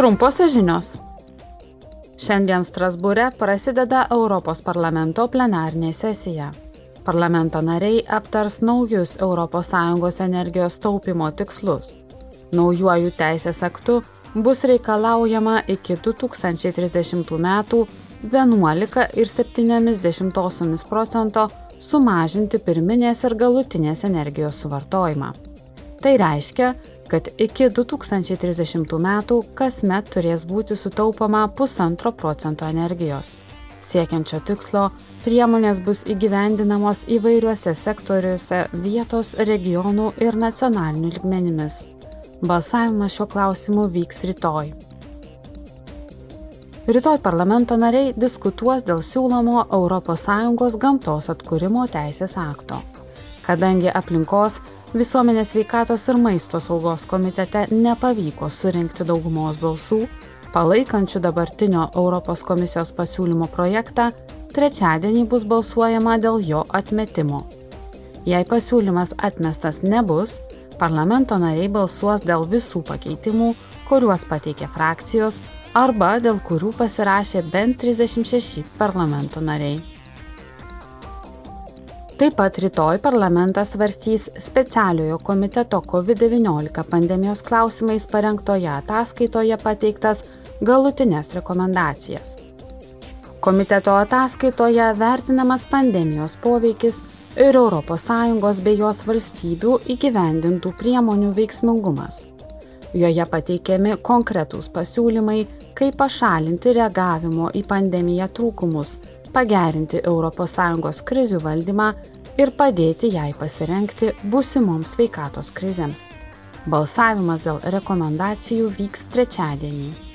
Trumposios žinios. Šiandien Strasbūre prasideda Europos parlamento plenarnė sesija. Parlamento nariai aptars naujus ES energijos taupimo tikslus. Naujuoju teisės aktu bus reikalaujama iki 2030 metų 11,7 procento sumažinti pirminės ir galutinės energijos suvartojimą. Tai reiškia, kad iki 2030 metų kasmet turės būti sutaupama pusantro procento energijos. Siekiančio tikslo priemonės bus įgyvendinamos įvairiuose sektoriuose vietos, regionų ir nacionalinių lygmenimis. Balsavimas šiuo klausimu vyks rytoj. Rytoj parlamento nariai diskutuos dėl siūlomo ES gamtos atkūrimo teisės akto. Kadangi aplinkos, visuomenės veikatos ir maisto saugos komitete nepavyko surinkti daugumos balsų, palaikančių dabartinio Europos komisijos pasiūlymo projektą, trečiadienį bus balsuojama dėl jo atmetimo. Jei pasiūlymas atmestas nebus, parlamento nariai balsuos dėl visų pakeitimų, kuriuos pateikė frakcijos arba dėl kurių pasirašė bent 36 parlamento nariai. Taip pat rytoj parlamentas svarstys specialiojo komiteto COVID-19 pandemijos klausimais parengtoje ataskaitoje pateiktas galutinės rekomendacijas. Komiteto ataskaitoje vertinamas pandemijos poveikis ir ES bei jos valstybių įgyvendintų priemonių veiksmingumas. Joje pateikiami konkretūs pasiūlymai, kaip pašalinti reagavimo į pandemiją trūkumus, pagerinti ES krizių valdymą ir padėti jai pasirenkti būsimoms sveikatos krizėms. Balsavimas dėl rekomendacijų vyks trečiadienį.